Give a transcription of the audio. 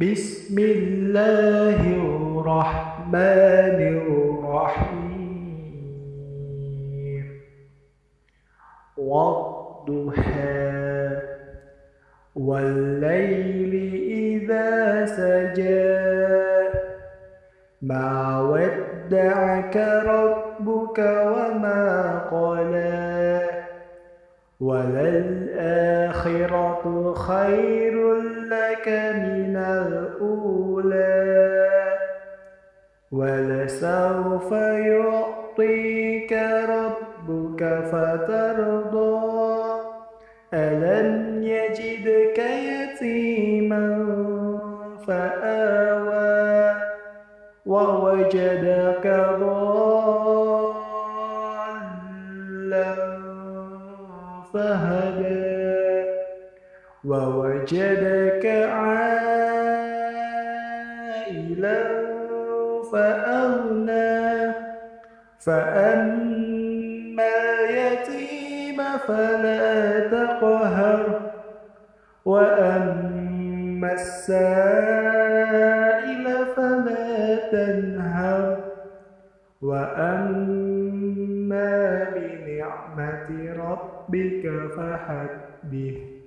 بسم الله الرحمن الرحيم. والضحى والليل إذا سجى. ما ودعك ربك وما قلى. وللآخرة خير لك من الأولى ولسوف يعطيك ربك فترضى. ألم يجدك يتيما فآوى ووجدك ضالا فهدى. ووجدك عائلا فأغنى فأما يتيم فلا تقهر وأما السائل فلا تنهر. وأما بنعمة ربك فحدث.